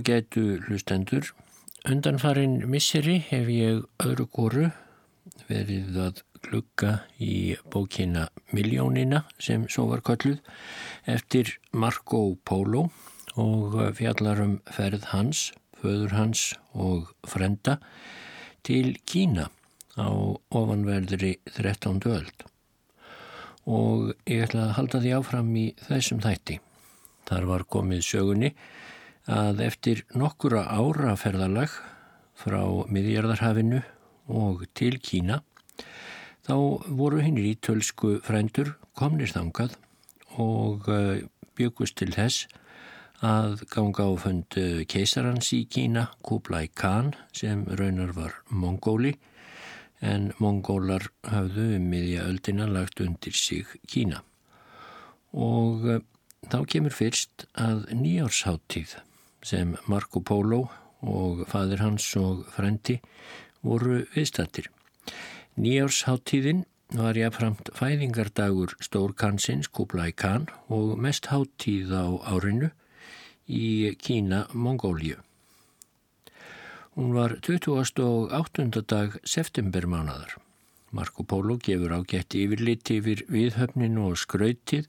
Ágætu hlustendur, undanfarin misseri hef ég öðru kóru verið að glugga í bókina Miljónina sem svo var kölluð eftir Marco Polo og fjallarum ferð hans, föður hans og frenda til Kína á ofanverðri 13. öld. Og ég ætla að halda því áfram í þessum þætti. Þar var komið sögunni að eftir nokkura ára ferðalag frá miðjarðarhafinu og til Kína þá voru hinnir í tölsku frændur komnir þangað og eh, byggust til þess að ganga á fund eh, keisarans í Kína, Kublai Khan sem raunar var mongóli en mongólar hafðu um miðja öldina lagt undir sig Kína. Og eh, þá kemur fyrst að nýjársháttíð sem Marco Polo og fadir hans og frendi voru viðstattir. Nýjársháttíðin var jáfnframt fæðingardagur Stórkansins Kublai Khan og mest háttíð á árinu í Kína, Mongóliu. Hún var 28. dag septembermánadar. Marco Polo gefur ágætt yfirlit yfir viðhöfninu og skrautið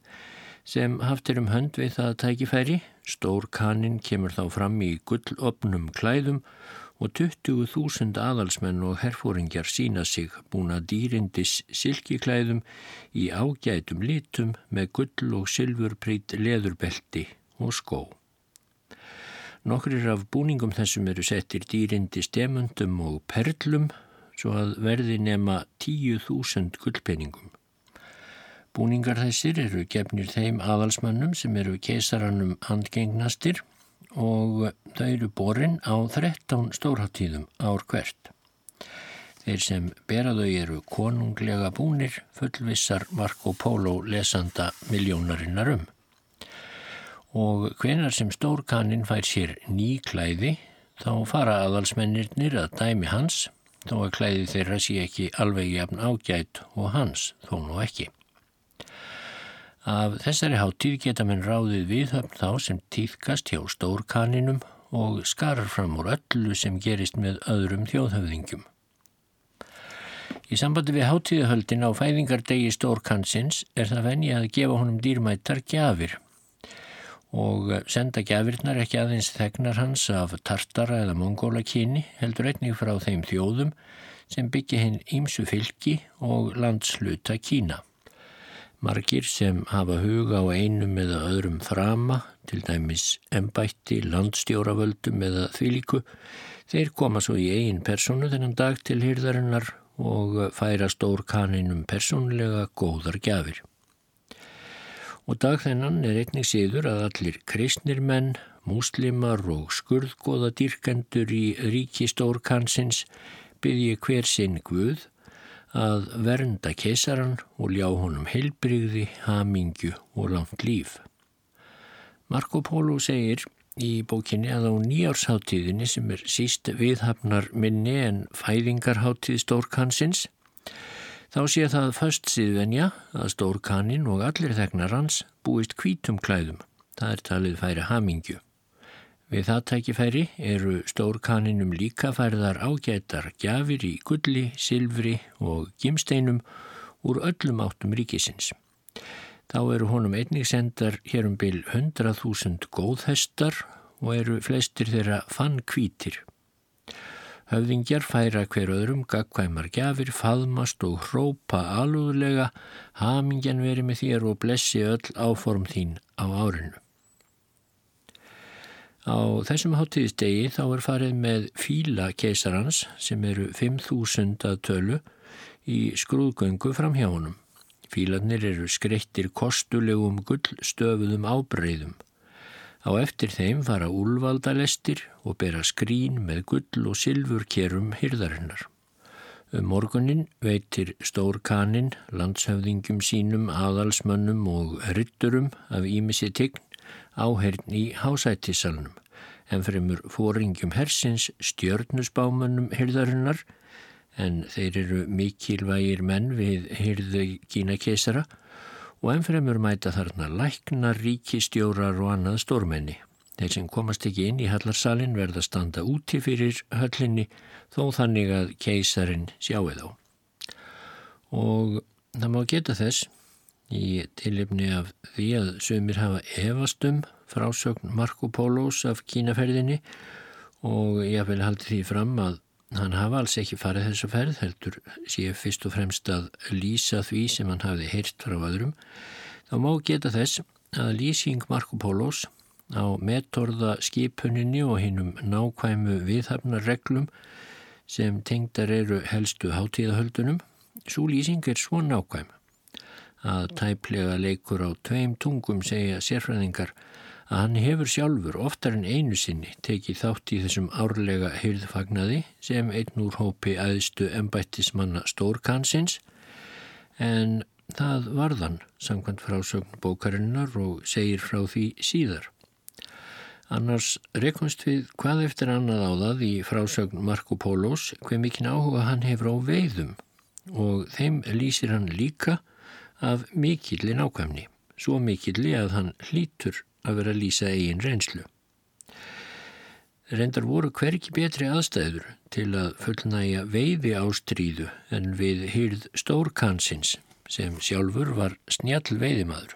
sem haft er um hönd við það tækifæri. Stór kannin kemur þá fram í gullopnum klæðum og 20.000 aðalsmenn og herfóringjar sína sig búna dýrindis silkiklæðum í ágætum litum með gull og sylfurprýtt leðurbelti og skó. Nokkrir af búningum þessum eru settir dýrindi stemundum og perlum svo að verði nema 10.000 gullpenningum. Búningar þessir eru gefnir þeim aðalsmannum sem eru keisarannum handgengnastir og þau eru borin á 13 stórháttíðum ár hvert. Þeir sem beraðau eru konunglega búnir fullvissar Marco Polo lesanda miljónarinnar um. Og hvenar sem stórkannin fær sér ný klæði þá fara aðalsmennirnir að dæmi hans þó að klæði þeirra sé ekki alveg jafn ágætt og hans þó nú ekki. Af þessari háttíð geta menn ráðið viðhöfn þá sem týðkast hjá stórkaninum og skarar fram úr öllu sem gerist með öðrum þjóðhöfðingjum. Í sambandi við háttíðahöldin á fæðingardegi stórkansins er það venni að gefa honum dýrmættar gjafir og senda gjafirnar ekki aðeins þegnar hans af tartara eða mongólakyni heldur einnig frá þeim þjóðum sem byggja hinn ímsu fylki og landsluta Kína. Margir sem hafa huga á einum eða öðrum frama, til dæmis embætti, landstjóravöldum eða þvílíku, þeir koma svo í eigin personu þennan dag til hýrðarinnar og færa stór kaninum persónlega góðar gjafir. Og dag þennan er einnig síður að allir kristnir menn, múslimar og skurðgóða dýrkendur í ríki stórkansins byrji hver sinn guð að vernda keisaran og ljá honum heilbrigði, hamingju og langt líf. Marco Polo segir í bókinni að á nýjársháttíðinni sem er síst viðhafnar minni en fæðingarháttíð stórkansins þá sé það först síðvenja að stórkanin og allir þegnar hans búist kvítum klæðum. Það er talið færi hamingju. Við það tækifæri eru stórkaninum líka færðar ágætar gjafir í gulli, silfri og gimsteinum úr öllum áttum ríkisins. Þá eru honum einnig sendar hér um byl 100.000 góðhestar og eru flestir þeirra fann kvítir. Höfðingjar færa hver öðrum gagkvæmar gjafir, faðmast og hrópa alúðlega, hamingjan veri með þér og blessi öll áform þín á árinu. Á þessum hátíðistegi þá er farið með fíla keisarans sem eru 5.000 að tölu í skrúðgöngu fram hjá honum. Fílarnir eru skreittir kostulegum gullstöfuðum ábreyðum. Á eftir þeim fara úlvaldalestir og bera skrín með gull og silfurkerum hyrðarinnar. Um morgunin veitir stórkanin landshöfðingjum sínum, aðalsmönnum og rytturum af ímissi tign áhern í hásættisalunum en fremur fóringjum hersins stjörnusbámanum hyrðarinnar en þeir eru mikilvægir menn við hyrðu Kína keisara og en fremur mæta þarna læknar, ríkistjórar og annað stórmenni. Þeir sem komast ekki inn í hallarsalinn verða standa úti fyrir höllinni þó þannig að keisarin sjáu þá. Og það má geta þess í tilipni af því að sömur hafa evastum frásögn Marco Polos af kínaferðinni og ég vil haldi því fram að hann hafa alls ekki farið þessu ferð heldur sé fyrst og fremst að lýsa því sem hann hafi heyrt frá öðrum. Þá má geta þess að lýsing Marco Polos á metorða skipuninni og hinnum nákvæmu viðhafnarreglum sem tengdar eru helstu hátíðahöldunum, svo lýsing er svo nákvæm að tæplega leikur á tveim tungum segja sérfræðingar að hann hefur sjálfur oftar en einu sinni tekið þátt í þessum árlega hyrðfagnaði sem einn úr hópi aðstu embættismanna Stórkansins en það varðan samkvæmt frásögn bókarinnar og segir frá því síðar. Annars rekunst við hvað eftir annað á það í frásögn Marco Polos hver mikinn áhuga hann hefur á veiðum og þeim lýsir hann líka af mikilli nákvæmni, svo mikilli að hann hlítur að vera að lýsa eigin reynslu. Reyndar voru hverki betri aðstæður til að fullnæja veiði ástríðu en við hýrð stórkansins sem sjálfur var snjall veiðimaður.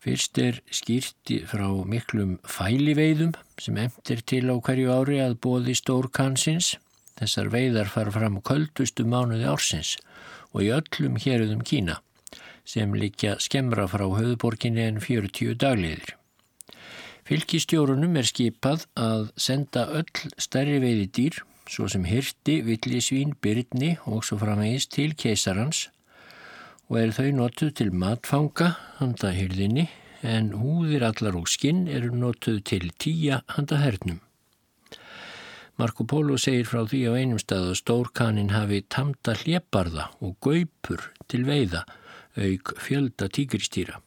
Fyrst er skýrti frá miklum fæliveiðum sem emtir til á hverju ári að bóði stórkansins. Þessar veiðar fara fram kvöldustu mánuði ársins og í öllum héruðum Kína sem líkja skemra frá höfuborginni en 40 dagliðir. Fylgistjórunum er skipað að senda öll stærri veiði dýr svo sem hirti, villisvín, byrni og svo framvegist til keisarans og er þau notuð til matfanga handa hyrðinni en húðir allar og skinn eru notuð til tíja handa hernum. Marco Polo segir frá því á einum stað að stórkanin hafi tamta hleparða og gaupur til veiða auk fjölda tíkristýra.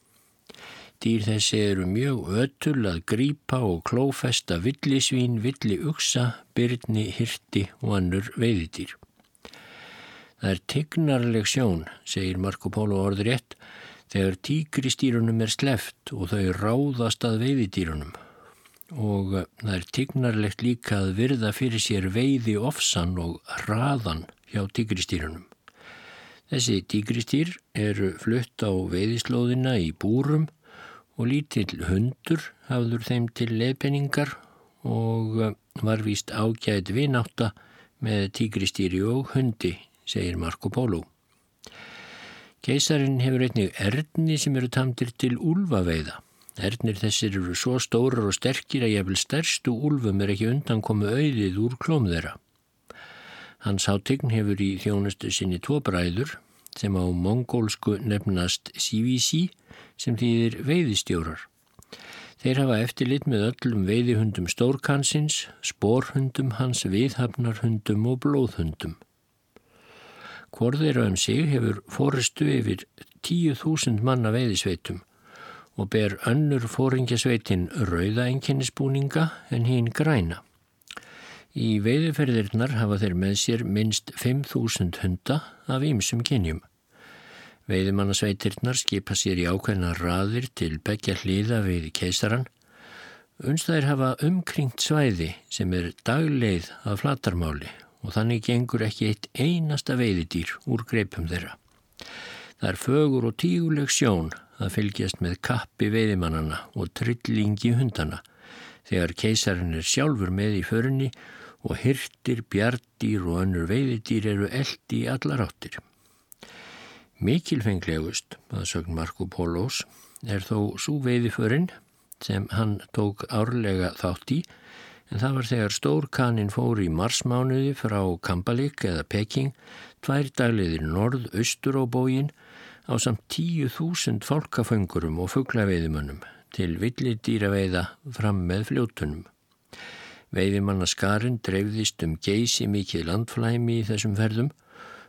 Dýr þessi eru mjög ötul að grípa og klófesta villisvín, villi uksa, byrni, hirti og annur veiðidýr. Það er tignarleg sjón, segir Marco Polo orður rétt, þegar tíkristýrunum er sleft og þau ráðast að veiðidýrunum. Og það er tignarlegt líka að virða fyrir sér veiði ofsan og hraðan hjá tíkristýrunum. Þessi tíkristýr eru flutt á veiðislóðina í búrum og lítill hundur hafður þeim til leðpenningar og eh, var víst ágætt vináta með tíkristýri og hundi segir Marco Polo. Keisarin hefur einnig erðni sem eru tamtir til úlvaveiða. Erðnir þessir eru svo stórar og sterkir að jafnvel stærstu úlfum er ekki undan komu auðið úr klóm þeirra. Hans hátign hefur í þjónustu sinni tvo bræður sem á mongólsku nefnast CVC sem þýðir veiðistjórar. Þeir hafa eftirlit með öllum veiðihundum stórkansins, spórhundum hans, viðhafnarhundum og blóðhundum. Hvorðir um sig hefur fóristu yfir 10.000 manna veiðisveitum og ber önnur fóringjasveitin rauða enginnisbúninga en hinn græna. Í veiðuferðirnar hafa þeir með sér minst 5.000 hunda af ýmsum kynjum. Veiðumannasveitirnar skipa sér í ákveðna raðir til begja hliða við keisaran. Unstæðir hafa umkringt svæði sem er dagleið af flatarmáli og þannig gengur ekki eitt einasta veiðidýr úr greipum þeirra. Það er fögur og tíguleg sjón að fylgjast með kappi veiðimannana og trillingi hundana þegar keisarinn er sjálfur með í förunni og hirtir, bjardýr og önnur veiðidýr eru eldi í allar áttir. Mikilfenglegust, að sögn Marco Polos, er þó svo veiðiförinn sem hann tók árlega þátt í en það var þegar stórkanin fór í marsmánuði frá Kampalik eða Peking, tvær dagliðir norð-austur á bógin á samt tíu þúsund fólkaföngurum og fugglaveiðimönnum til villidýraveiða fram með fljótunum. Veiðimannaskarinn dreifðist um geysi mikið landflæmi í þessum ferðum.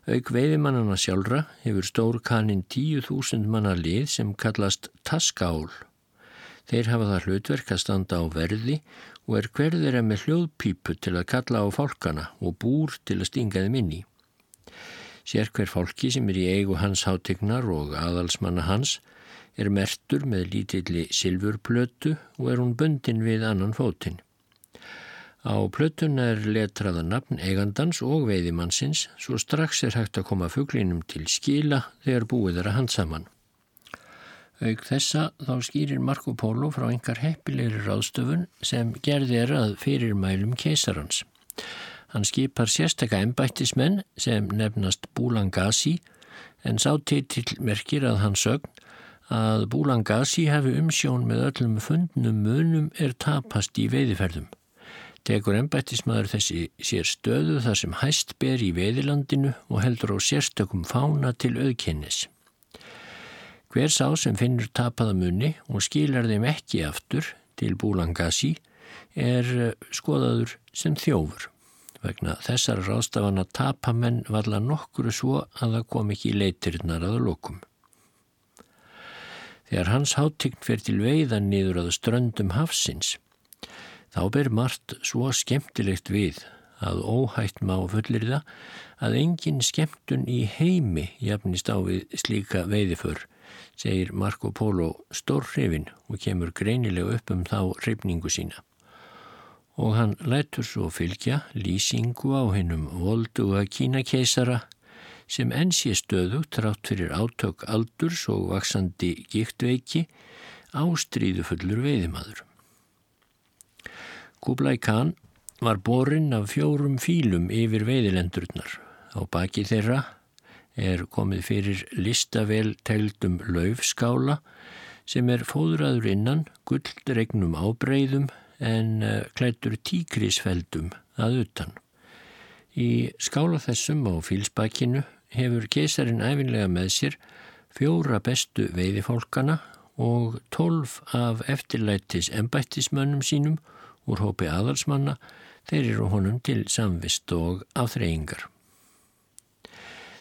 Auk veiðimannana sjálfra hefur stórkanin tíu þúsund manna lið sem kallast taskál. Þeir hafa það hlutverk að standa á verði og er hverðir að með hljóðpípu til að kalla á fólkana og búr til að stinga þeim inn í. Sér hver fólki sem er í eigu hans hátegnar og aðalsmanna hans er mertur með lítilli silfurplötu og er hún bundin við annan fótinn. Á plötun er letraða nafn eigandans og veiðimannsins svo strax er hægt að koma fugglinum til skila þegar búið er að handsaman. Aug þessa þá skýrir Marco Polo frá einhver heppilegri ráðstöfun sem gerði er að fyrirmælum keisarans. Hann skipar sérstakka embættismenn sem nefnast Búlangasi en sá til merkir að hann sögn að Búlangasi hefði umsjón með öllum fundnum munum er tapast í veiðiferðum tekur ennbættismæður þessi sér stöðu þar sem hæst ber í veðilandinu og heldur á sérstökum fána til auðkennis. Hver sá sem finnur tapaða munni og skilar þeim ekki aftur til Búlangasi er eh, skoðaður sem þjófur. Vegna þessar rástafana tapamenn valla nokkuru svo að það kom ekki leitirnar að lokum. Þegar hans háttign fer til veiðan niður að ströndum hafsins Þá ber margt svo skemmtilegt við að óhætt má fullir það að engin skemmtun í heimi jafnist á við slíka veiðiför, segir Marco Polo stórhrifin og kemur greinilega upp um þá hrifningu sína. Og hann lætur svo fylgja lýsingu á hennum volduga kínakeisara sem enn sé stöðu trátt fyrir átök aldurs og vaksandi giktveiki ástríðufullur veiðimaður. Kublai Khan var borinn af fjórum fílum yfir veiðilendurnar. Á baki þeirra er komið fyrir listavel tegldum laufskála sem er fóðraður innan gulldregnum ábreyðum en eh, klættur tíkrisfeldum að utan. Í skála þessum á fílsbakinu hefur keisarinn æfinlega með sér fjóra bestu veiðifólkana og tólf af eftirlættis embættismönnum sínum úr hópi aðalsmanna, þeir eru honum til samvist og afþreyingar.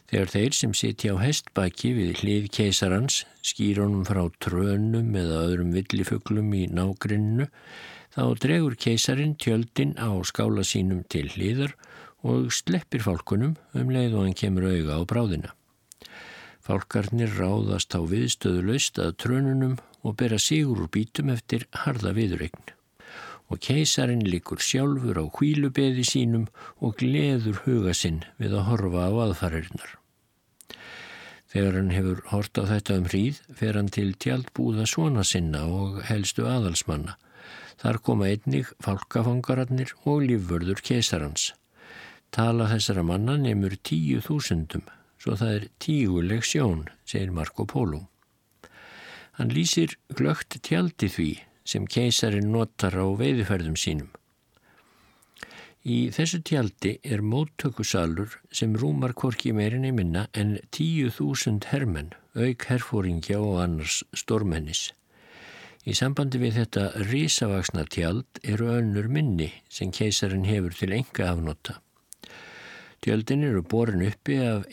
Þegar þeir sem sitja á hestbaki við hlið keisarans skýr honum frá trönum eða öðrum villifuglum í nágrinnu, þá dregur keisarin tjöldin á skála sínum til hliðar og sleppir fálkunum um leið og hann kemur auga á bráðina. Fálkarnir ráðast á viðstöðu laust að trönunum og bera sigur úr bítum eftir harða viðregn og keisarin likur sjálfur á hvílubeði sínum og gleður huga sinn við að horfa á aðfæririnnar. Þegar hann hefur hort á þetta um hríð fer hann til tjaldbúða svona sinna og helstu aðalsmanna. Þar koma einnig fálkafangararnir og lífvörður keisarans. Tala þessara manna nefnur tíu þúsundum, svo það er tíguleg sjón, segir Marco Polo. Hann lýsir glögt tjaldi því sem keisarin notar á veiðferðum sínum. Í þessu tjaldi er móttökusalur sem rúmar korki meirinni minna en tíu þúsund hermenn, auk herfóringja og annars stormennis. Í sambandi við þetta risavaksna tjald eru önnur minni sem keisarin hefur til enga afnota. Tjöldin eru borin uppi af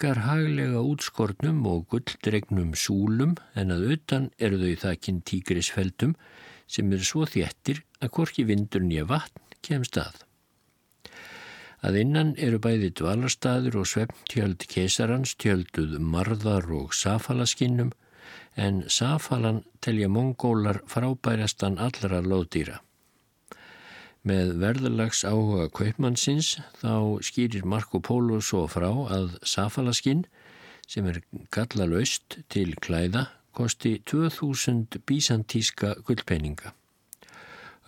engar haglega útskortnum og gulldregnum súlum en að utan eru þau þakkinn tígrisfeldum sem eru svo þéttir að korki vindur nýja vatn kemst að. Að innan eru bæði dvalarstaður og svefntjöld kesarans tjölduð marðar og safalaskinnum en safalan telja mongólar frábærastan allra lóðdýra. Með verðalags áhuga kaupmannsins þá skýrir Marco Polo svo frá að safalaskinn sem er gallalöst til klæða kosti 2000 bísantíska gullpenninga.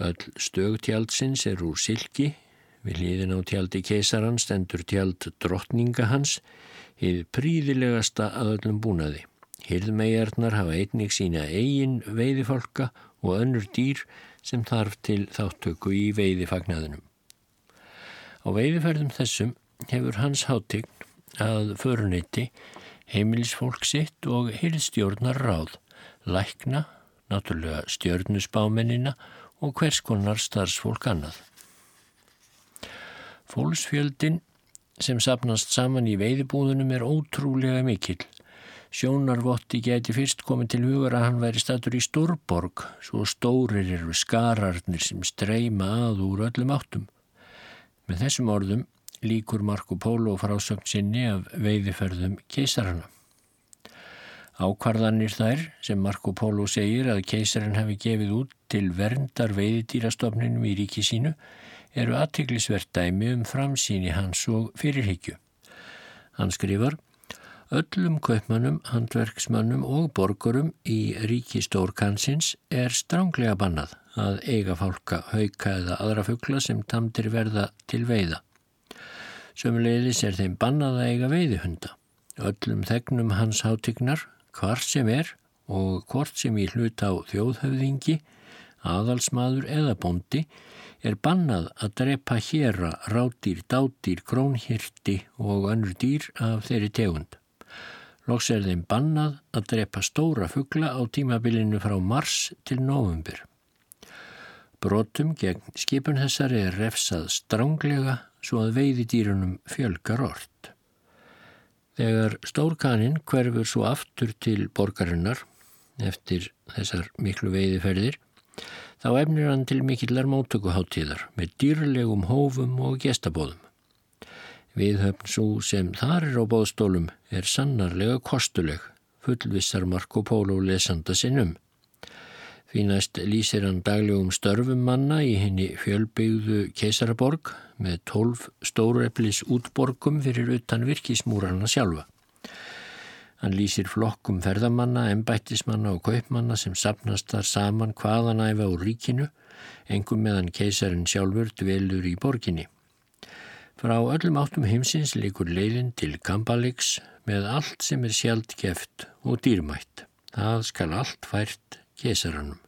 Öll stögtjaldsins er úr silki, við hlýðin á tjaldi keisaran stendur tjald drottninga hans, hið príðilegasta að öllum búnaði. Hirðmæjarnar hafa einnig sína eigin veiðifálka og önnur dýr sem þarf til þáttöku í veiðifagnaðinum. Á veiðiferðum þessum hefur hans hátign að föruniti heimilisfólk sitt og hilstjórnar ráð, lækna, náttúrulega stjörnusbámennina og hvers konar starfsfólk annað. Fólksfjöldin sem sapnast saman í veiðibúðunum er ótrúlega mikill. Sjónarvotti geti fyrst komið til hugar að hann væri statur í Stórborg, svo stórir eru skararnir sem streyma að úr öllum áttum. Með þessum orðum líkur Marco Polo frásögn sinni af veiðiferðum keisarana. Ákvarðanir þær sem Marco Polo segir að keisarinn hafi gefið út til verndar veiðdýrastofninum í ríki sínu eru aðtiklisvert dæmi um framsýni hans og fyrirhyggju. Hann skrifar Öllum kaupmannum, handverksmannum og borgurum í ríki stórkansins er stránglega bannað að eiga fálka, hauka eða aðra fuggla sem tamdir verða til veiða. Sömulegis er þeim bannað að eiga veiðihunda. Öllum þegnum hans hátignar, hvar sem er og hvort sem í hlut á þjóðhöfðingi, aðalsmaður eða bondi, er bannað að drepa héra, rátýr, dátýr, krónhirti og önnur dýr af þeirri tegund. Loks er þeim bannað að drepa stóra fuggla á tímabilinu frá mars til novembur. Brotum gegn skipun þessari er refsað stránglega svo að veiði dýrunum fjölgar orrt. Þegar stórkaninn hverfur svo aftur til borgarinnar eftir þessar miklu veiðiferðir þá efnir hann til mikillar móttökuháttíðar með dýrlegum hófum og gestabóðum. Viðhöfn svo sem þar er á bóðstólum er sannarlega kostuleg, fullvissar Marco Polo lesanda sinnum. Fínast lýsir hann daglegum störfum manna í henni fjölbyggðu keisaraborg með tólf stóreflis útborgum fyrir utan virkismúrana sjálfa. Hann lýsir flokkum ferðamanna, embættismanna og kaupmanna sem sapnast þar saman hvaðanæfa úr ríkinu, engum meðan keisarin sjálfur dvelur í borginni. Frá öllum áttum heimsins likur leiðin til Kambalix með allt sem er sjálft geft og dýrmætt. Það skal allt fært kesaranum.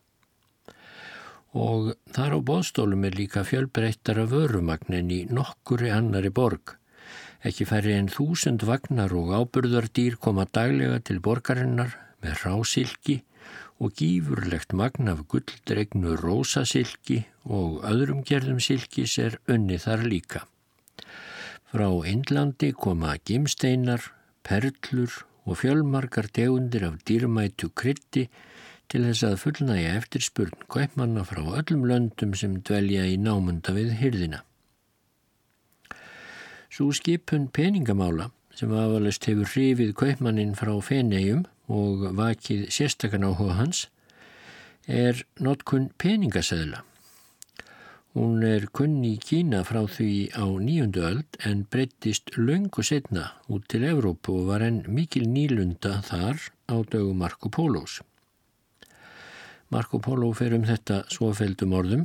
Og þar á bóðstólum er líka fjölbreyttara vörumagnin í nokkuri annari borg. Ekki færri en þúsund vagnar og áburðardýr koma daglega til borgarinnar með rásilki og gífurlegt magn af gulldregnu rósasilki og öðrum gerðum silkis er unni þar líka. Frá Indlandi koma gimsteinar, perlur og fjölmarkar tegundir af dýrmætu krytti til þess að fullnæja eftirspurn kaupmanna frá öllum löndum sem dvelja í námunda við hyrðina. Svo skipun peningamála sem afalist hefur hrifið kaupmannin frá fenegjum og vakið sérstakann áhuga hans er notkun peningaseðla. Hún er kunni í Kína frá því á nýjundu öld en breyttist löngu setna út til Evrópu og var enn mikil nýlunda þar á dögu Marco Pólós. Marco Póló fer um þetta svofeldum orðum.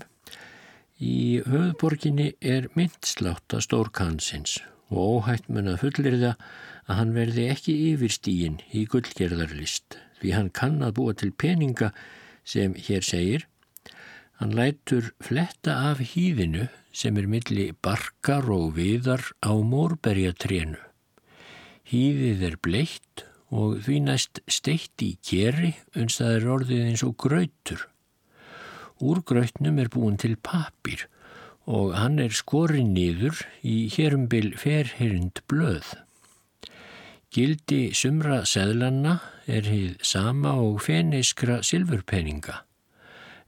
Í höfðborginni er myndslátt að stórkansins og óhætt mun að fullir það að hann verði ekki yfir stíin í gullgerðarlist því hann kann að búa til peninga sem hér segir Hann lætur fletta af hýðinu sem er milli barkar og viðar á mórberjatrénu. Hýðið er bleitt og því næst steitt í keri uns það er orðið eins og grautur. Úr grautnum er búin til papir og hann er skorinn nýður í hérumbil ferhyrnd blöð. Gildi sumra seðlanna er hýð sama og feniskra silfurpenninga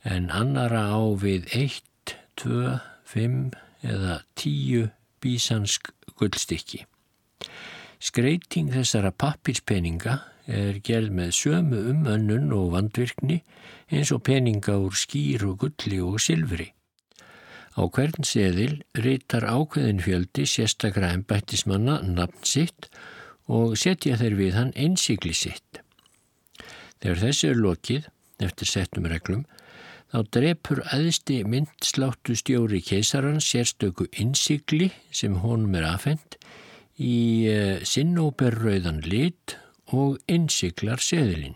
en annara á við 1, 2, 5 eða 10 bísansk gullstykki. Skreiting þessara pappirspeninga er gerð með sömu umönnun og vandvirkni eins og peninga úr skýr og gulli og silfri. Á hvern seðil reytar ákveðin fjöldi sérstakra ennbættismanna nafn sitt og setja þeir við hann einsigli sitt. Þegar þessi er lokið, eftir settum reglum, þá drepur aðsti myndsláttu stjóri keisarans sérstöku innsikli sem honum er afhengt í eh, sinnóberrauðan lit og innsiklar seðilinn.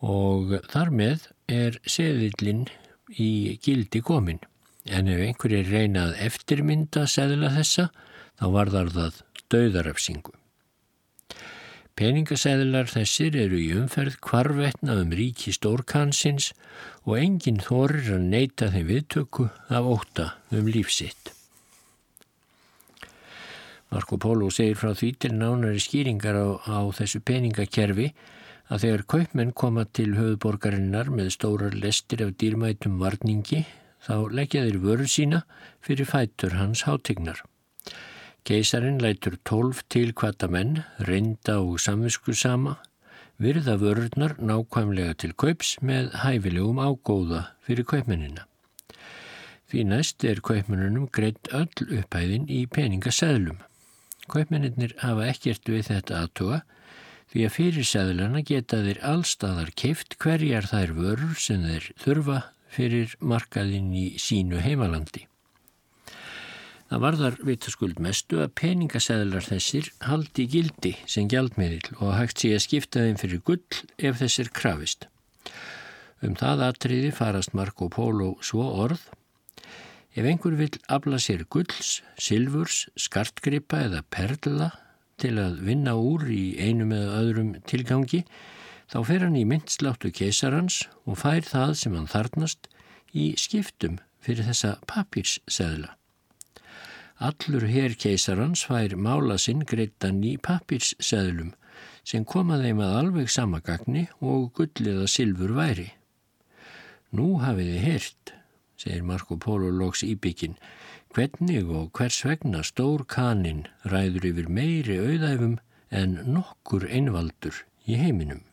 Og þar með er seðilinn í gildi komin. En ef einhverjir reynað eftirmynda seðila þessa, þá var þar það döðarafsingu. Peningasæðilar þessir eru í umferð kvarvetna um ríki stórkansins og enginn þorir að neyta þeim viðtöku af óta um lífsitt. Marco Polo segir frá því til nánari skýringar á, á þessu peningakerfi að þegar kaupmenn koma til höfuborgarinnar með stórar lestir af dýrmætum varningi þá leggja þeir vörð sína fyrir fætur hans hátignar. Keisarin lætur tólf tilkvata menn, reynda og samvisku sama, virða vörurnar nákvæmlega til kaups með hæfilegum ágóða fyrir kaupmennina. Því næst er kaupmennunum greitt öll upphæðin í peningaseðlum. Kaupmenninir hafa ekkert við þetta aðtuga því að fyrir seðlana geta þeir allstaðar keift hverjar þær vörur sem þeir þurfa fyrir markaðinn í sínu heimalandi. Það varðar vitaskuld mestu að peningaseðlar þessir haldi gildi sem gjaldmiðil og hægt sé að skipta þeim fyrir gull ef þessir krafist. Um það atriði farast Marco Polo svo orð. Ef einhver vil afla sér gulls, silfurs, skartgripa eða perla til að vinna úr í einum eða öðrum tilgangi, þá fer hann í myndsláttu keisarans og fær það sem hann þarnast í skiptum fyrir þessa papírseðla. Allur hér keisarans fær mála sinn greittan í pappirsseðlum sem komaði með alveg samagagni og gulliða silfur væri. Nú hafið þið heyrt, segir Marco Polo loks í byggin, hvernig og hvers vegna stór kanin ræður yfir meiri auðæfum en nokkur einvaldur í heiminum.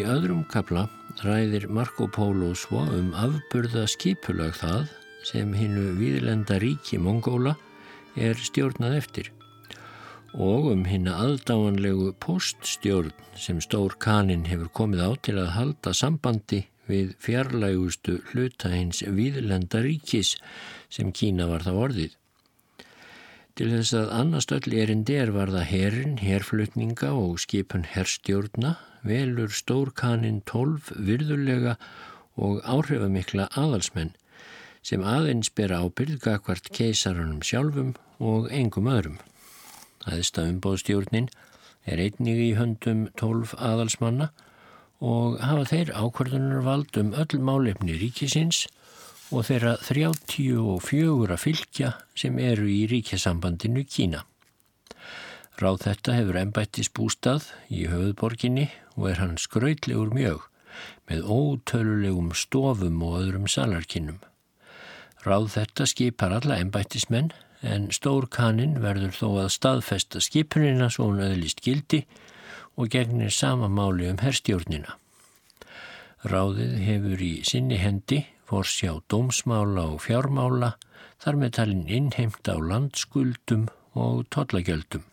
Í öðrum kapla ræðir Marco Polo svo um afburða skipulag það sem hinnu viðlenda ríki Mongóla er stjórnað eftir og um hinna aðdáanlegu poststjórn sem stór kanin hefur komið á til að halda sambandi við fjarlægustu hluta hins viðlenda ríkis sem Kína var það orðið. Til þess að annast öll erindi er varða herin, herflutninga og skipun herstjórna velur stórkanin tólf virðulega og áhrifamikla aðalsmenn sem aðeins bera ábyrðga hvart keisarunum sjálfum og engum öðrum. Æðsta umbóðstjórnin er einnig í höndum tólf aðalsmanna og hafa þeir ákvörðunarvald um öll málefni ríkisins og þeirra 34 fylgja sem eru í ríkjasambandinu Kína. Ráð þetta hefur ennbættis bústað í höfuðborginni og er hann skrautlegur mjög með ótölulegum stofum og öðrum salarkinnum. Ráð þetta skipar alla ennbættismenn en stór kannin verður þó að staðfesta skipunina svo hún öðlist gildi og gegnir sama máli um herstjórnina. Ráðið hefur í sinni hendi forsjá dómsmála og fjármála þar með talin innheimt á landskuldum og tollagjöldum.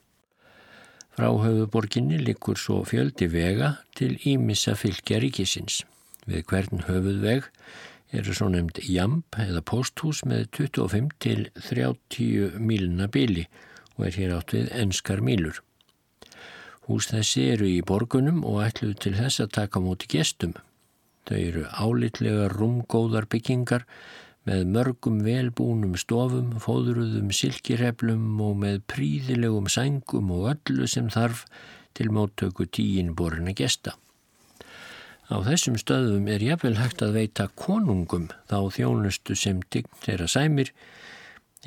Frá höfuborginni likur svo fjöldi vega til ímissa fylgja ríkisins. Við hvern höfuðveg eru svo nefnd jamp eða posthús með 25 til 30 míluna bíli og er hér átt við enskar mílur. Hús þessi eru í borgunum og ætluð til þess að taka múti gestum. Þau eru álitlega rúmgóðar byggingar með mörgum velbúnum stofum, fóðruðum silkireflum og með príðilegum sængum og öllu sem þarf til móttöku tíin borin að gesta. Á þessum stöðum er jafnvel hægt að veita konungum þá þjónustu sem dign þeirra sæmir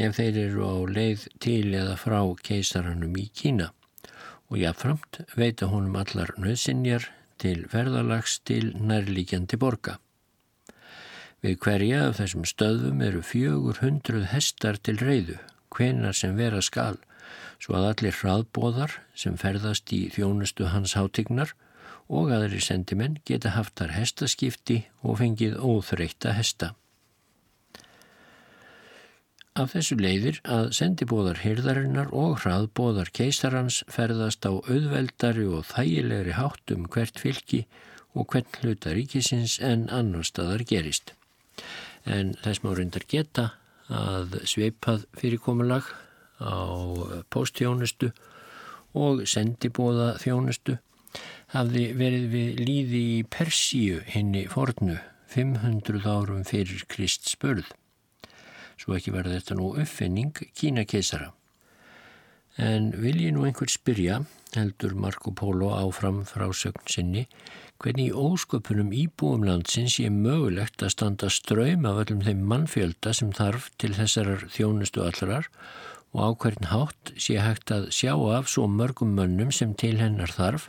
ef þeir eru á leið til eða frá keisaranum í Kína og jáfnframt veita honum allar nöðsinjar til ferðalags til nærlíkjandi borga. Við hverja af þessum stöðum eru fjögur hundruð hestar til reyðu, hvenar sem vera skal, svo að allir hraðbóðar sem ferðast í þjónustu hans hátignar og aðri sendimenn geta haft þar hestaskipti og fengið óþreytta hesta. Af þessu leiðir að sendibóðar hyrðarinnar og hraðbóðar keisarans ferðast á auðveldari og þægilegri háttum hvert fylki og hvern hluta ríkisins en annar staðar gerist en þess má reyndar geta að sveipað fyrirkomulag á postþjónustu og sendibóða þjónustu hafði verið við líði í Persíu henni fornu 500 árum fyrir Krist spörð. Svo ekki verði þetta nú uppfinning Kína keisara. En vil ég nú einhver spyrja, heldur Marco Polo áfram frá sögn sinni, hvernig í ósköpunum íbúum landsins ég mögulegt að standa ströym af öllum þeim mannfjölda sem þarf til þessarar þjónustu allrar og á hvern hátt sé hægt að sjá af svo mörgum mönnum sem til hennar þarf,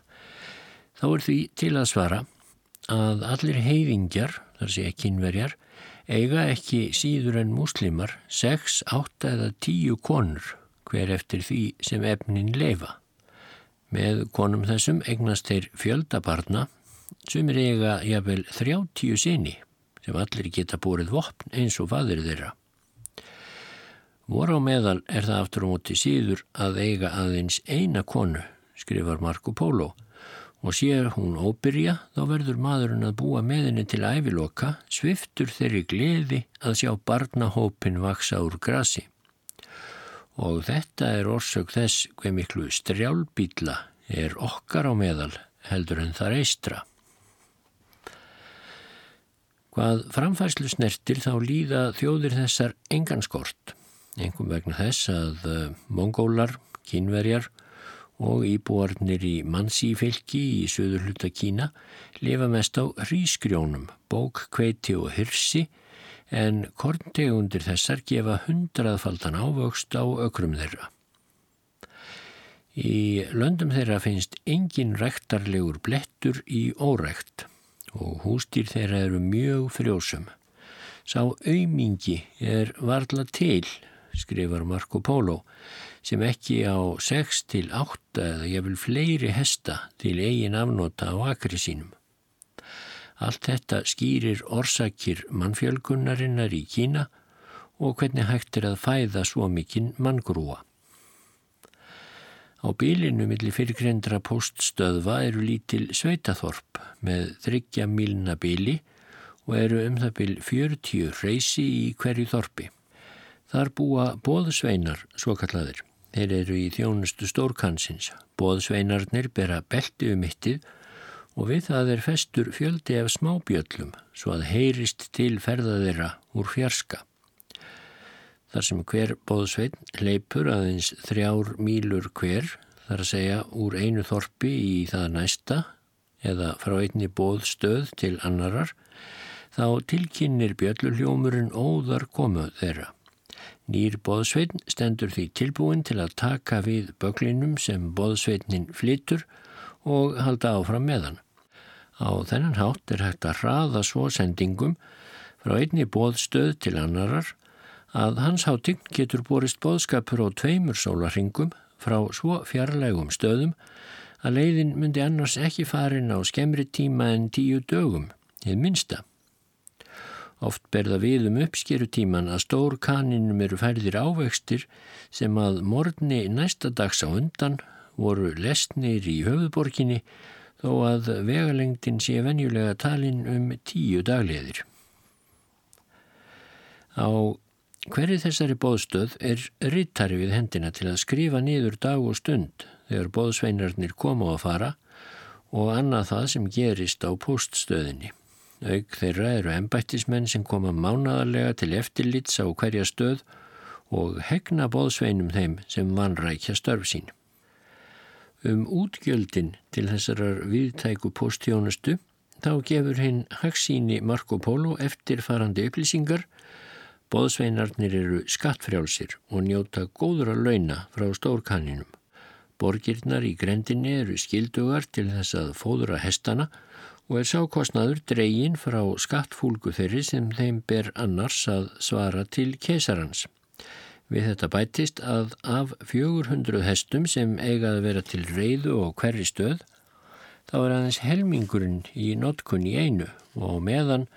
Þá er því til að svara að allir heiðingjar, þar sé kynverjar, eiga ekki síður en muslimar 6, 8 eða 10 konur hver eftir því sem efnin leifa. Með konum þessum eignast þeir fjöldabarna sem er eiga jafnvel 30 sinni sem allir geta búrið vopn eins og fadir þeirra. Vor á meðal er það aftur á móti síður að eiga aðeins eina konu, skrifar Marco Polo, og sér hún óbyrja þá verður maðurinn að búa meðinni til æviloka, sviftur þeirri gleði að sjá barnahópin vaksa úr grasi. Og þetta er orsök þess hver miklu strjálbýtla er okkar á meðal heldur en það reistra. Hvað framfæslu snertir þá líða þjóðir þessar engan skort, engum vegna þess að uh, mongólar, kínverjar og íbúarnir í mannsífylki í söður hluta Kína lifa mest á hrísgrjónum, bók, kveiti og hirsi en korntegundir þessar gefa hundraðfaldan ávöxt á ökrum þeirra. Í löndum þeirra finnst engin rektarlegur blettur í órekt og hústýr þeirra eru mjög frjósum. Sá aumingi er varla til, skrifar Marco Polo, sem ekki á 6 til 8 eða ég vil fleiri hesta til eigin afnota á akri sínum. Allt þetta skýrir orsakir mannfjölgunnarinnar í Kína og hvernig hægt er að fæða svo mikinn manngrúa. Á bílinu millir fyrirgrendra poststöðva eru lítil sveitaþorp með þryggja milna bíli og eru um það bíl 40 reysi í hverju þorpi. Þar búa bóðsveinar, svo kallaðir. Þeir eru í þjónustu stórkansins. Bóðsveinarnir bera belti um mittið og við það er festur fjöldi af smábjöllum svo að heyrist til ferða þeirra úr fjarska þar sem hver bóðsveitn leipur aðeins þrjár mílur hver, þar að segja úr einu þorpi í það næsta eða frá einni bóðstöð til annarar, þá tilkynir bjölluljómurinn óðar komuð þeirra. Nýr bóðsveitn stendur því tilbúin til að taka við böglinum sem bóðsveitnin flytur og halda áfram með hann. Á þennan hátt er hægt að hraða svo sendingum frá einni bóðstöð til annarar að hans háting getur borist boðskapur á tveimur sólarringum frá svo fjarlægum stöðum að leiðin myndi annars ekki farin á skemmri tíma en tíu dögum, eða minsta. Oft berða við um uppskerutíman að stór kaninum eru færðir ávextir sem að morgni næsta dags á undan voru lesnir í höfuborginni þó að vegalengdin sé venjulega talin um tíu dagleðir. Á Hverju þessari bóðstöð er rittari við hendina til að skrifa niður dag og stund þegar bóðsveinarnir koma að fara og annað það sem gerist á poststöðinni. Auk þeirra eru ennbættismenn sem koma mánadarlega til eftirlits á hverja stöð og hegna bóðsveinum þeim sem vanrækja störf sín. Um útgjöldin til þessarar viðtæku postjónustu þá gefur hinn Haxíni Marco Polo eftirfarandi upplýsingar Bóðsveinarnir eru skattfrjálsir og njóta góður að launa frá stórkanninum. Borgirnar í grendinni eru skildugar til þess að fóðura hestana og er sákostnaður dregin frá skattfúlgu þeirri sem þeim ber annars að svara til kesarans. Við þetta bætist að af 400 hestum sem eigaði vera til reyðu og hverri stöð þá er aðeins helmingurinn í notkunni einu og meðan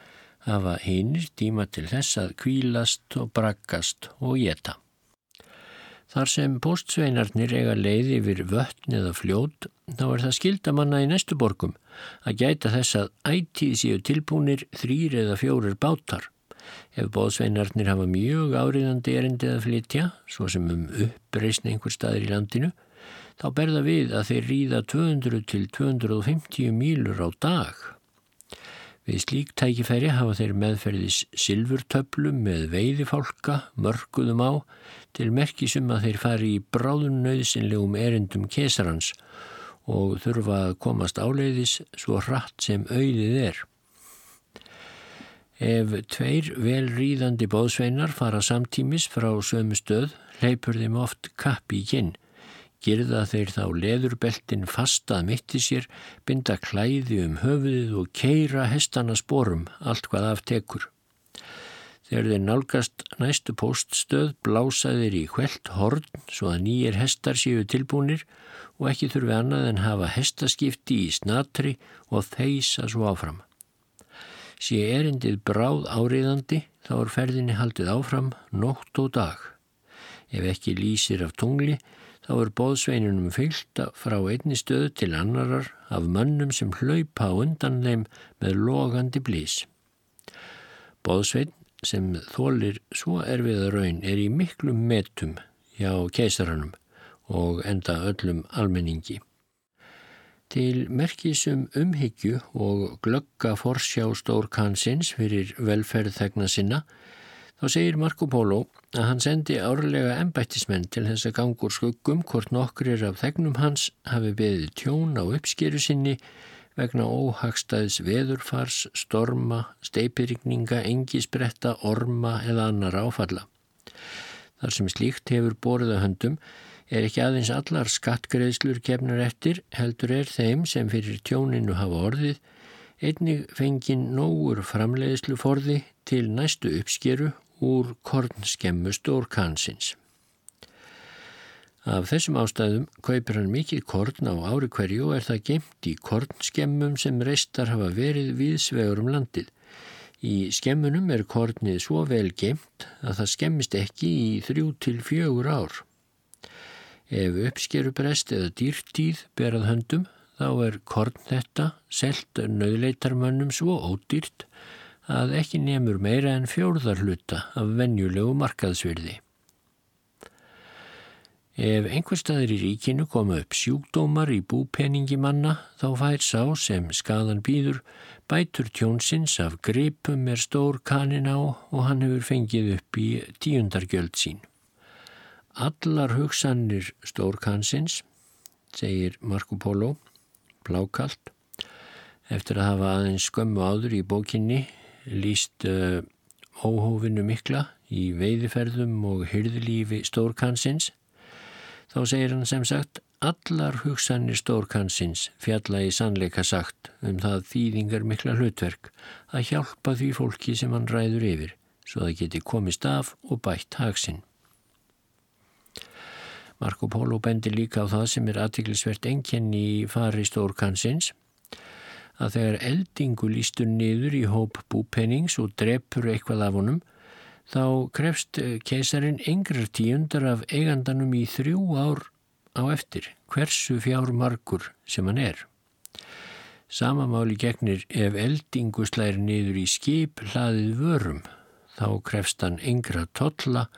hafa hinnir tíma til þess að kvílast og braggast og geta. Þar sem postsveinarnir eiga leið yfir vötn eða fljót, þá er það skildamanna í næstu borgum að gæta þess að ætið séu tilbúnir þrýr eða fjórir bátar. Ef bóðsveinarnir hafa mjög áriðandi erindið að flytja, svo sem um uppreysn einhver staðir í landinu, þá berða við að þeir ríða 200 til 250 mílur á dag Við slík tækifæri hafa þeir meðferðis silfurtöflum með veiðifálka, mörguðum á, til merkisum að þeir fari í bráðun nöðsynlegum erindum kesarans og þurfa að komast áleiðis svo hratt sem auðið er. Ef tveir velríðandi bóðsveinar fara samtímis frá sömu stöð, leipur þeim oft kapp í kinn. Girða þeir þá leðurbeltin fastað mitt í sér, binda klæði um höfuðið og keira hestana sporum, allt hvað aftekur. Þegar þeir nálgast næstu poststöð blása þeir í hvelt horn svo að nýjir hestar séu tilbúnir og ekki þurfi annað en hafa hestaskipti í snatri og þeisa svo áfram. Sé erindið bráð áriðandi þá er ferðinni haldið áfram nótt og dag. Ef ekki lýsir af tungli þá er bóðsveinunum fyllt frá einni stöðu til annarar af mönnum sem hlaupa undan þeim með logandi blís. Bóðsvein sem þólir svo erfiða raun er í miklum metum hjá keisaranum og enda öllum almenningi. Til merkisum umhyggju og glögga forsjá stórkansins fyrir velferð þegna sinna Þá segir Marco Polo að hann sendi árlega embættismenn til þess að gangur skuggum hvort nokkrir af þegnum hans hafi beðið tjón á uppskeru sinni vegna óhagstæðs veðurfars, storma, steipirikninga, engisbretta, orma eða annar áfalla. Þar sem slíkt hefur borðið að höndum er ekki aðeins allar skattgreðslur kemnar eftir, heldur er þeim sem fyrir tjóninu hafa orðið, einnig fengið nógur framleiðslu forði til næstu uppskeru úr kornskemmu stórkansins. Af þessum ástæðum kaupir hann mikið korn á ári hverju og er það gemt í kornskemmum sem reistar hafa verið viðsvegur um landið. Í skemmunum er kornið svo vel gemt að það skemmist ekki í þrjú til fjögur ár. Ef uppskerubrest eða dýrtíð berað höndum þá er korn þetta selt nöðleitarmönnum svo ódýrt að ekki nefnur meira en fjórðarluta af venjulegu markaðsvirði. Ef einhver staðir í ríkinu koma upp sjúkdómar í búpeningi manna þá fær sá sem skadan býður bætur tjónsins af gripum er stór kanin á og hann hefur fengið upp í tíundargjöld sín. Allar hugsanir stórkansins, segir Marco Polo, blákalt, eftir að hafa aðeins skömmu áður í bókinni líst uh, óhófinu mikla í veiðiferðum og hyrðlífi stórkansins, þá segir hann sem sagt allar hugsanir stórkansins fjalla í sannleika sagt um það þýðingar mikla hlutverk að hjálpa því fólki sem hann ræður yfir, svo það geti komist af og bætt hagsinn. Marco Polo bendir líka á það sem er aðtiklisvert enkenni í fari stórkansins að þegar eldingu lístur niður í hóp búpennings og drepur eitthvað af honum, þá krefst keisarin yngrar tíundar af eigandanum í þrjú ár á eftir, hversu fjár margur sem hann er. Samamáli gegnir ef eldingu slæri niður í skip hlaðið vörum, þá krefst hann yngra totla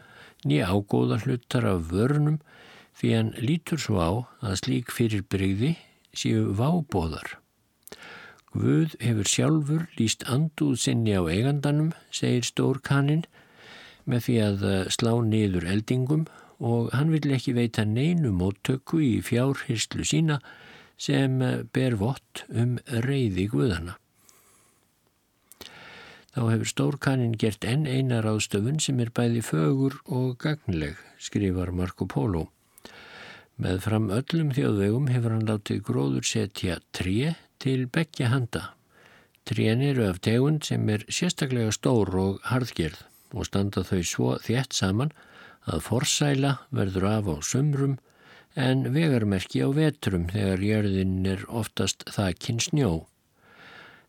nýja ágóða hlutar af vörunum því hann lítur svo á að slík fyrir breyði séu vábóðar. Guð hefur sjálfur líst anduð sinni á eigandanum, segir stórkaninn, með því að eh, slá niður eldingum og hann vil ekki veita neinu móttöku í fjárhyrslu sína sem eh, ber vott um reyði Guðana. Þá hefur stórkaninn gert enn einar ástöfun sem er bæði fögur og gagnleg, skrifar Marco Polo. Með fram öllum þjóðvegum hefur hann látið gróður setja tré til begja handa. Trén eru af tegund sem er sérstaklega stór og harðgerð og standa þau svo þétt saman að forsæla verður af á sumrum en vegarmerki á vetrum þegar jörðin er oftast þakkinn snjó.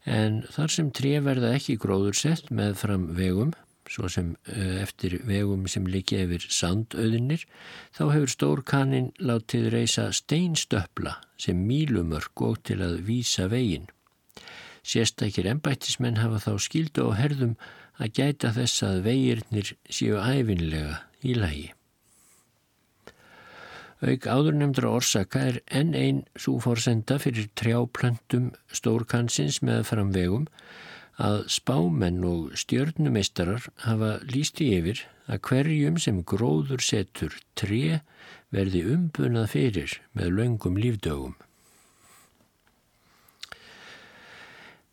En þar sem tré verða ekki gróður sett með fram vegum, svo sem eh, eftir vegum sem líki yfir sandauðinir, þá hefur stórkaninn látið reysa steinstöpla sem mílumörk og til að vísa veginn. Sérstakir ennbættismenn hafa þá skildu á herðum að gæta þess að vegirnir séu æfinlega í lagi. Auk áðurnemdra orsaka er enn einn súforsenda fyrir trjáplöntum stórkansins með framvegum að spámenn og stjörnumeistarar hafa líst í yfir að hverjum sem gróður setur tre verði umbunað fyrir með laungum lífdögum.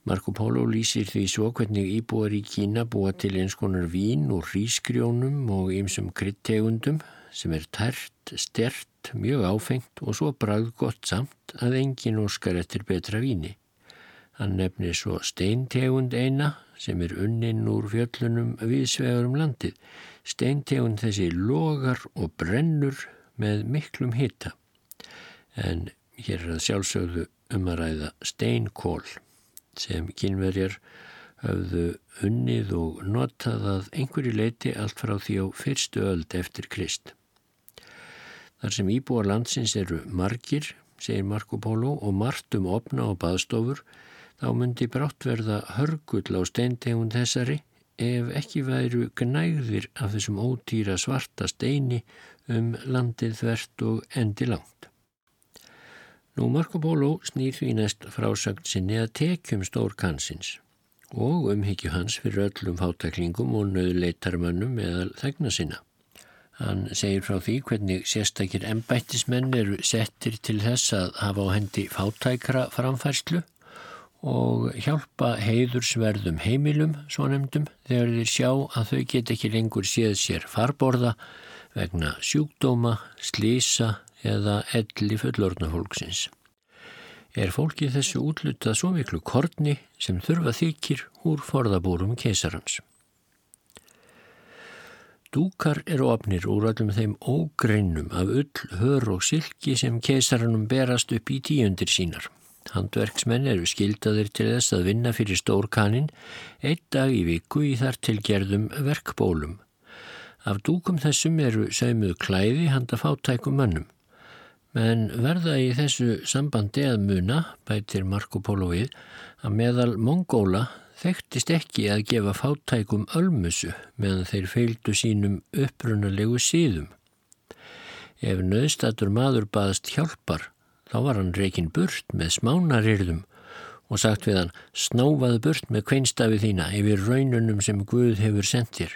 Marco Polo lýsir því svo hvernig íbúar í Kína búa til eins konar vín og rísgrjónum og ymsum kryttegundum sem er tært, stert mjög áfengt og svo bragð gott samt að engin óskar eftir betra víni. Hann nefnir svo steintegund eina sem er unninn úr fjöllunum viðsvegar um landið. Steintegund þessi logar og brennur með miklum hitta. En hér er það sjálfsögðu um að ræða steinkól sem kynverjar höfðu unnið og notað að einhverju leiti allt frá því á fyrstu öld eftir Krist. Þar sem íbúar landsins eru margir, segir Marco Polo, og margt um opna og baðstofur, þá myndi brátt verða hörgull á steintegund þessari ef ekki væru gnægðir af þessum ótýra svarta steini um landið þvert og endi langt. Nú Marco Polo snýr því næst frásagt sinni að tekjum stór kansins og umhyggju hans fyrir öllum fátaklingum og nöðleitarmönnum meðal þegna sinna. Hann segir frá því hvernig sérstakir embættismenn eru settir til þess að hafa á hendi fátækra framfærslu og hjálpa heiðursverðum heimilum, svo nefndum, þegar þeir sjá að þau get ekki lengur séð sér farborða vegna sjúkdóma, slísa eða elli fullorðnafólksins er fólkið þessu útlutað svo miklu korni sem þurfa þykir úr forðabúrum keisarans. Dúkar eru opnir úr öllum þeim ógreinum af ull, hör og silki sem keisaranum berast upp í tíundir sínar. Handverksmenn eru skildaðir til þess að vinna fyrir stórkanin einn dag í viku í þar tilgerðum verkbólum. Af dúkum þessum eru sögmuð klæði handa fátækum mönnum. Men verða í þessu sambandi að muna, bætir Marco Polo við, að meðal Mongóla þekktist ekki að gefa fáttækum ölmusu meðan þeir feildu sínum upprunalegu síðum. Ef nöðstatur maður baðast hjálpar, þá var hann reygin burt með smánarirðum og sagt við hann snáfaðu burt með kveinstafi þína yfir raununum sem Guð hefur sendir.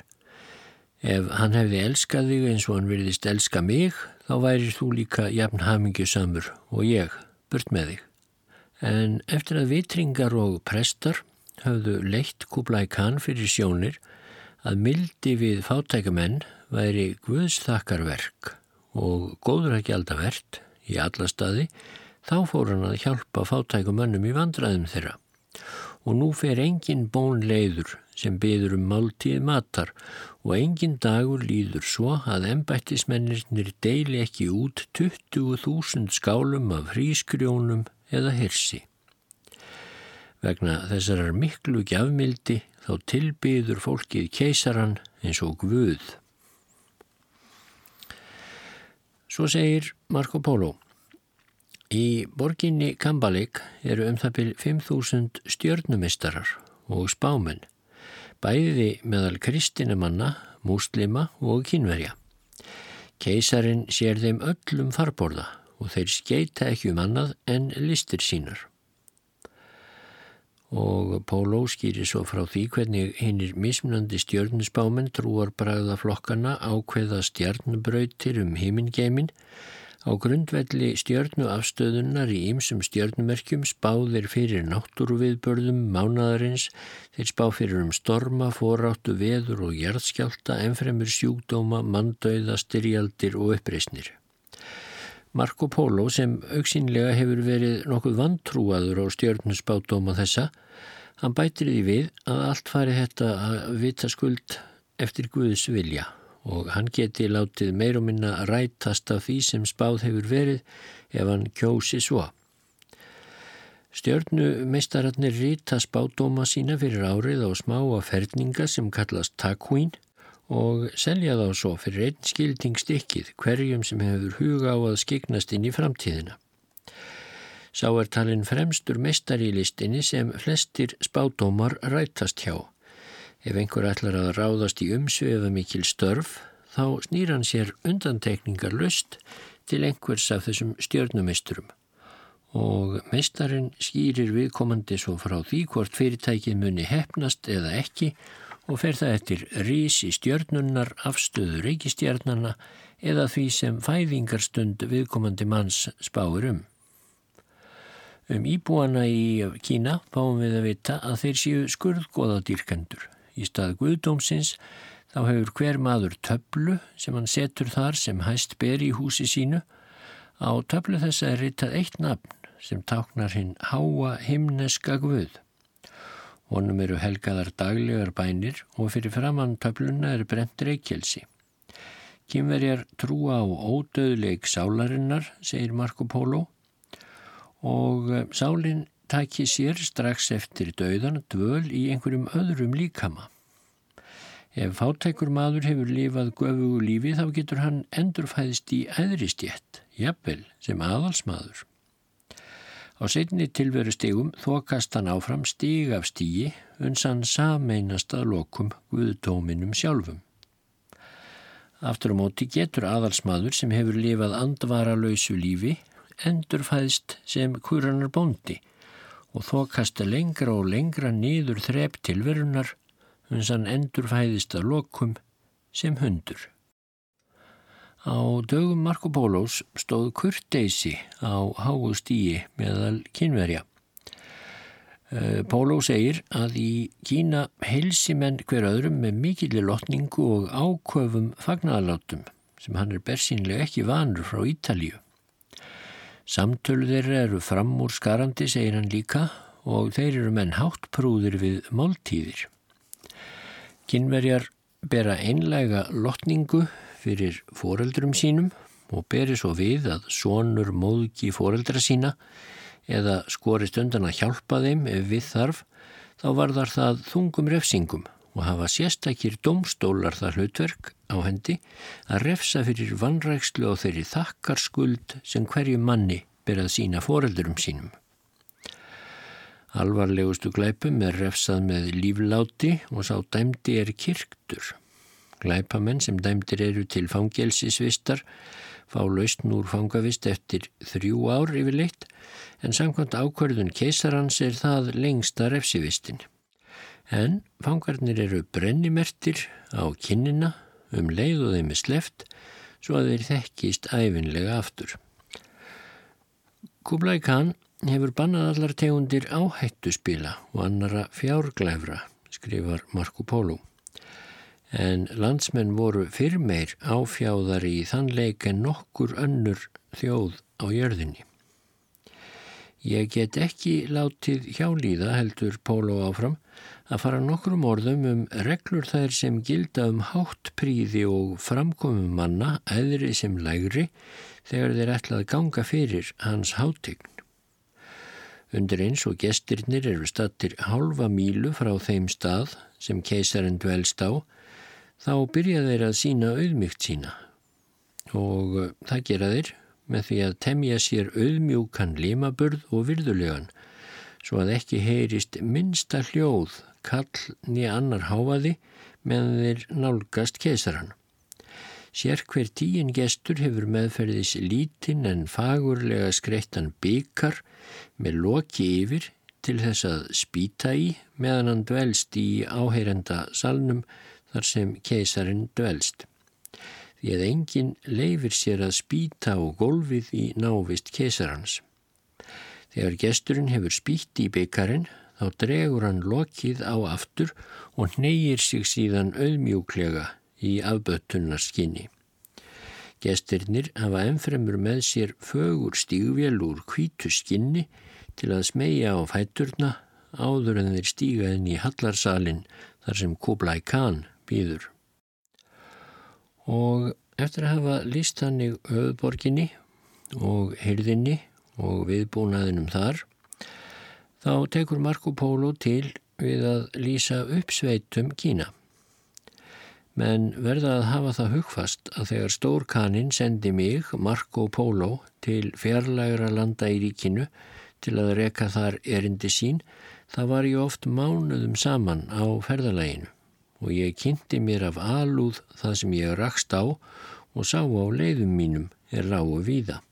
Ef hann hefði elskað þig eins og hann virðist elska mig, þá værir þú líka jafn hamingjusamur og ég burt með þig. En eftir að vitringar og prestar höfðu leitt Kublai Khan fyrir sjónir að mildi við fátækamenn væri Guðsþakkarverk og góður ekki alltaf verðt í alla staði, þá fór hann að hjálpa fátækumönnum í vandraðum þeirra. Og nú fer engin bón leiður sem byður um máltíð matar og engin dagur líður svo að embættismennirnir deili ekki út 20.000 skálum af hrískrjónum eða hirsi. Vegna þessarar miklu gjafmildi þá tilbyður fólkið keisaran eins og Guð. Svo segir Marco Polo. Í borginni Kambalik eru um það byrj 5.000 stjörnumistarar og spámenn bæði meðal kristinumanna, múslima og kynverja. Keisarin sér þeim öllum farborða og þeir skeita ekki um annað en listir sínar. Og Póló skýri svo frá því hvernig hinnir mismunandi stjörnusbámen trúar bræða flokkana ákveða stjarnbröytir um himingeimin Á grundvelli stjörnuafstöðunar í ýmsum stjörnumerkjum spáðir fyrir náttúruviðbörðum mánadarins, þeir spá fyrir um storma, foráttu, veður og jarðskjálta, enfremur sjúkdóma, mandauða, styrjaldir og uppreysnir. Marco Polo sem auksínlega hefur verið nokkuð vantrúaður á stjörnusbádóma þessa, hann bætir því við að allt fari þetta að vita skuld eftir Guðs vilja og hann geti látið meir og minna rætast af því sem spáð hefur verið ef hann kjósi svo. Stjörnumeistararnir rýta spádóma sína fyrir árið á smáa ferninga sem kallast takvín og selja þá svo fyrir einn skildingstykkið hverjum sem hefur huga á að skiknast inn í framtíðina. Sá er talin fremstur meistar í listinni sem flestir spádómar rætast hjá. Ef einhver ætlar að ráðast í umsvefa mikil störf, þá snýr hann sér undantekningar löst til einhvers af þessum stjörnumisturum. Og meistarinn skýrir viðkomandi svo frá því hvort fyrirtækið muni hefnast eða ekki og fer það eftir rísi stjörnunnar, afstöðu reykistjörnana eða því sem fæðingarstund viðkomandi manns spáir um. Um íbúana í Kína fáum við að vita að þeir séu skurðgóðadýrkendur Í stað Guðdómsins þá hefur hver maður töflu sem hann setur þar sem hæst ber í húsi sínu Á töflu þessa er ritað eitt nafn sem táknar hinn háa himneska guð. Honum eru helgaðar daglegar bænir og fyrir framann töfluna er brent reykjelsi. Kymverjar trúa á ódöðleik sálarinnar, segir Marco Polo, og eh, sálinn taki sér strax eftir döðan dvöl í einhverjum öðrum líkama. Ef fátækur maður hefur lifað göfugu lífi þá getur hann endurfæðist í æðristjett, jafnvel sem aðalsmaður. Á setni tilveru stigum þokast hann áfram stig af stígi uns hann sameinast að lokum Guðdóminum sjálfum. Aftur á móti getur aðalsmaður sem hefur lifað andvaralöysu lífi endurfæðst sem kuranar bóndi og þokast lengra og lengra niður þrep tilverunar uns hann endurfæðist að lokum sem hundur. Á dögum Marco Pólos stóð kurteysi á háu stíi meðal kynverja. Eh, Póló segir að í Kína heilsi menn hver öðrum með mikillir lotningu og áköfum fagnaðalátum sem hann er bersínlega ekki vanur frá Ítalíu. Samtölu þeirra eru fram úr skarandi, segir hann líka, og þeir eru menn háttprúðir við máltíðir. Kynverjar bera einlega lotningu fyrir foreldrum sínum og beri svo við að sonur móðgi foreldra sína eða skorist undan að hjálpa þeim ef við þarf, þá varðar það þungum refsingum og hafa sérstakir domstólar það hlutverk á hendi að refsa fyrir vannrækslu og þeirri þakkarskuld sem hverju manni berað sína foreldurum sínum. Alvarlegustu glæpum er refsað með lífláti og sá dæmdi er kirktur. Glæpamenn sem dæmdir eru til fangelsisvistar fá lausn úr fangavist eftir þrjú ár yfirleitt en samkvæmt ákverðun keisarans er það lengsta refsivistin. En fangarnir eru brennimertir á kinnina um leið og þeim er sleft svo að þeir þekkist æfinlega aftur. Kublai Khan hefur bannað allar tegundir áhættu spila og annara fjárglæfra, skrifar Marco Polo en landsmenn voru fyrrmeir áfjáðari í þann leik en nokkur önnur þjóð á jörðinni. Ég get ekki látið hjálíða, heldur Pólo áfram, að fara nokkrum orðum um reglur þær sem gilda um háttpríði og framkomum manna, eðri sem lægri, þegar þeir ætlað ganga fyrir hans háttign. Undir eins og gestirnir eru stattir halva mílu frá þeim stað sem keisarinn dvelst á, þá byrja þeir að sína auðmygt sína og uh, það gera þeir með því að temja sér auðmjúkan limaburð og virðulegan svo að ekki heyrist minsta hljóð kall nýja annar háaði meðan þeir nálgast kesaran. Sér hver tíin gestur hefur meðferðis lítinn en fagurlega skreittan byggar með loki yfir til þess að spýta í meðan hann dvelst í áheyrenda salnum þar sem keisarin dvelst. Því að enginn leifir sér að spýta á golfið í návist keisarans. Þegar gesturinn hefur spýtt í byggarinn þá dregur hann lokið á aftur og neyir sig síðan auðmjúklega í afböttunarskinni. Gesturnir hafa ennfremur með sér fögur stígvél úr kvítu skinni til að smegja á fætturna áður en þeir stíga inn í hallarsalinn þar sem Kublai Khan býður. Og eftir að hafa líst hannig höfuborginni og hyrðinni og viðbúnaðinum þar, þá tekur Marco Polo til við að lýsa uppsveitum Kína. Men verða að hafa það hugfast að þegar Stórkanin sendi mig, Marco Polo, til fjarlægra landa í ríkinu til að reka þar erindi sín, það var ég oft mánuðum saman á ferðalæginu og ég kynnti mér af alúð það sem ég rakst á og sá á leiðum mínum er lágu víða.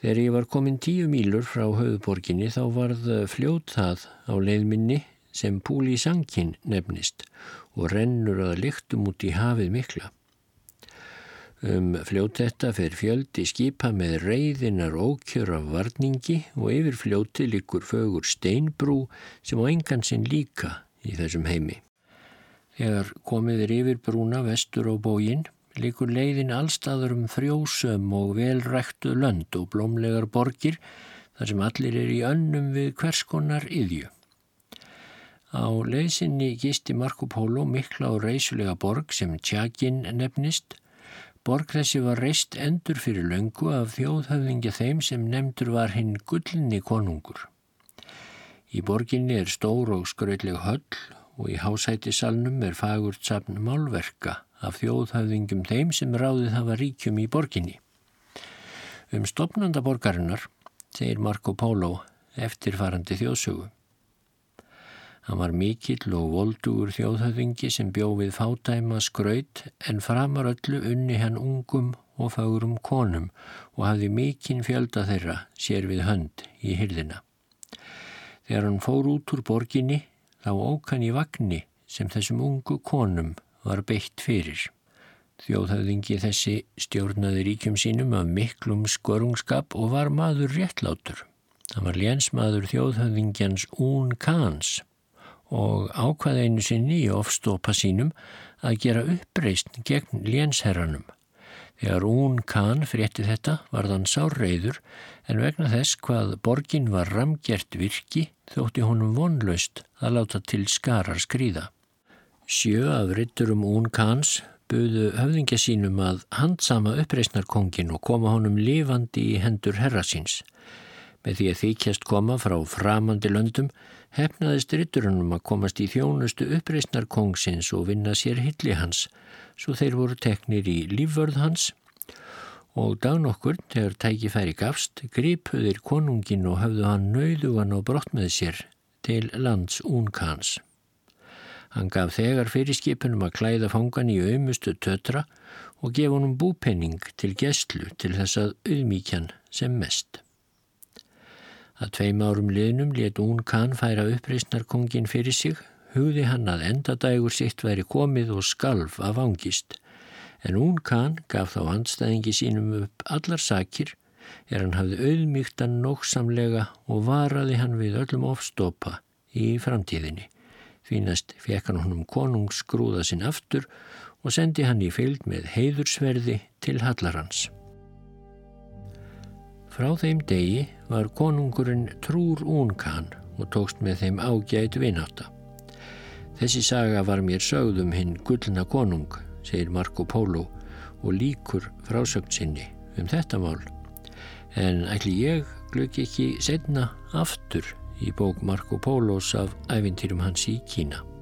Þegar ég var komin tíu mílur frá höfuborginni þá varð fljót það á leiðminni sem Púli Sankin nefnist og rennur að lyktum út í hafið mikla. Um fljót þetta fer fjöldi skipa með reyðinar ókjör af varningi og yfir fljóti likur fögur steinbrú sem á engan sinn líka í þessum heimi. Þegar komið er yfir brúna vestur á bógin likur leiðin allstaður um frjósum og velræktu lönd og blómlegar borgir þar sem allir er í önnum við hverskonar yðju. Á leiðsynni gisti Marco Polo mikla og reysulega borg sem Tjakin nefnist. Borg þessi var reist endur fyrir löngu af þjóðhöfðingja þeim sem nefndur var hinn gullinni konungur. Í borginni er stór og skrautleg höll og í hásætisalnum er fagurt sapn málverka af þjóðhöfðingjum þeim sem ráðið hafa ríkjum í borginni. Um stopnanda borgarinnar segir Marco Polo eftirfarandi þjóðsögu. Hann var mikill og voldugur þjóðhöfðingi sem bjófið fátæma skraut en framar öllu unni hann ungum og fagurum konum og hafði mikinn fjölda þeirra sér við hönd í hyrdina. Þegar hann fór út úr borginni þá ók hann í vagnni sem þessum ungu konum var beitt fyrir. Þjóðhöfðingi þessi stjórnaði ríkjum sínum af miklum skörungskap og var maður réttlátur. Það var lénsmaður þjóðhöfðingjans Ún Kans og ákvaði einu sinni í ofstopa sínum að gera uppreist gegn lénsherranum. Þegar Ún Kahn frétti þetta var þann sárreiður en vegna þess hvað borgin var ramgjert virki þótti honum vonlaust að láta til skarar skrýða. Sjö af ritturum Ún Kahns buðu höfðingja sínum að handsama uppreisnarkongin og koma honum lifandi í hendur herrasins. Með því að þykjast koma frá framandi löndum hefnaðist ritturunum að komast í þjónustu uppreysnar kongsins og vinna sér hilli hans, svo þeir voru teknir í lífvörð hans og dagn okkur, þegar tækifæri gafst, gripuðir konungin og hafðu hann nauðugan og brott með sér til lands únkans. Hann gaf þegar fyrir skipunum að klæða fangan í auðmustu tötra og gefa honum búpenning til gæstlu til þess að auðmíkjan sem mest. Að tveim árum liðnum let Ún Kahn færa uppreysnarkongin fyrir sig, hugði hann að endadægur sitt væri komið og skalf af angist. En Ún Kahn gaf þá andstæðingi sínum upp allar sakir er hann hafði auðmygtan nógsamlega og varaði hann við öllum ofstopa í framtíðinni. Fínast fekk hann honum konungsgrúða sinn aftur og sendi hann í fylg með heiðursverði til Hallarhans. Frá þeim degi var konungurinn Trúr Únkan og tókst með þeim ágæt vináta. Þessi saga var mér sögðum hinn gullna konung, segir Marco Polo og líkur frásögn sinni um þetta mál. En ætli ég glögg ekki setna aftur í bók Marco Polos af æfintýrum hans í Kína.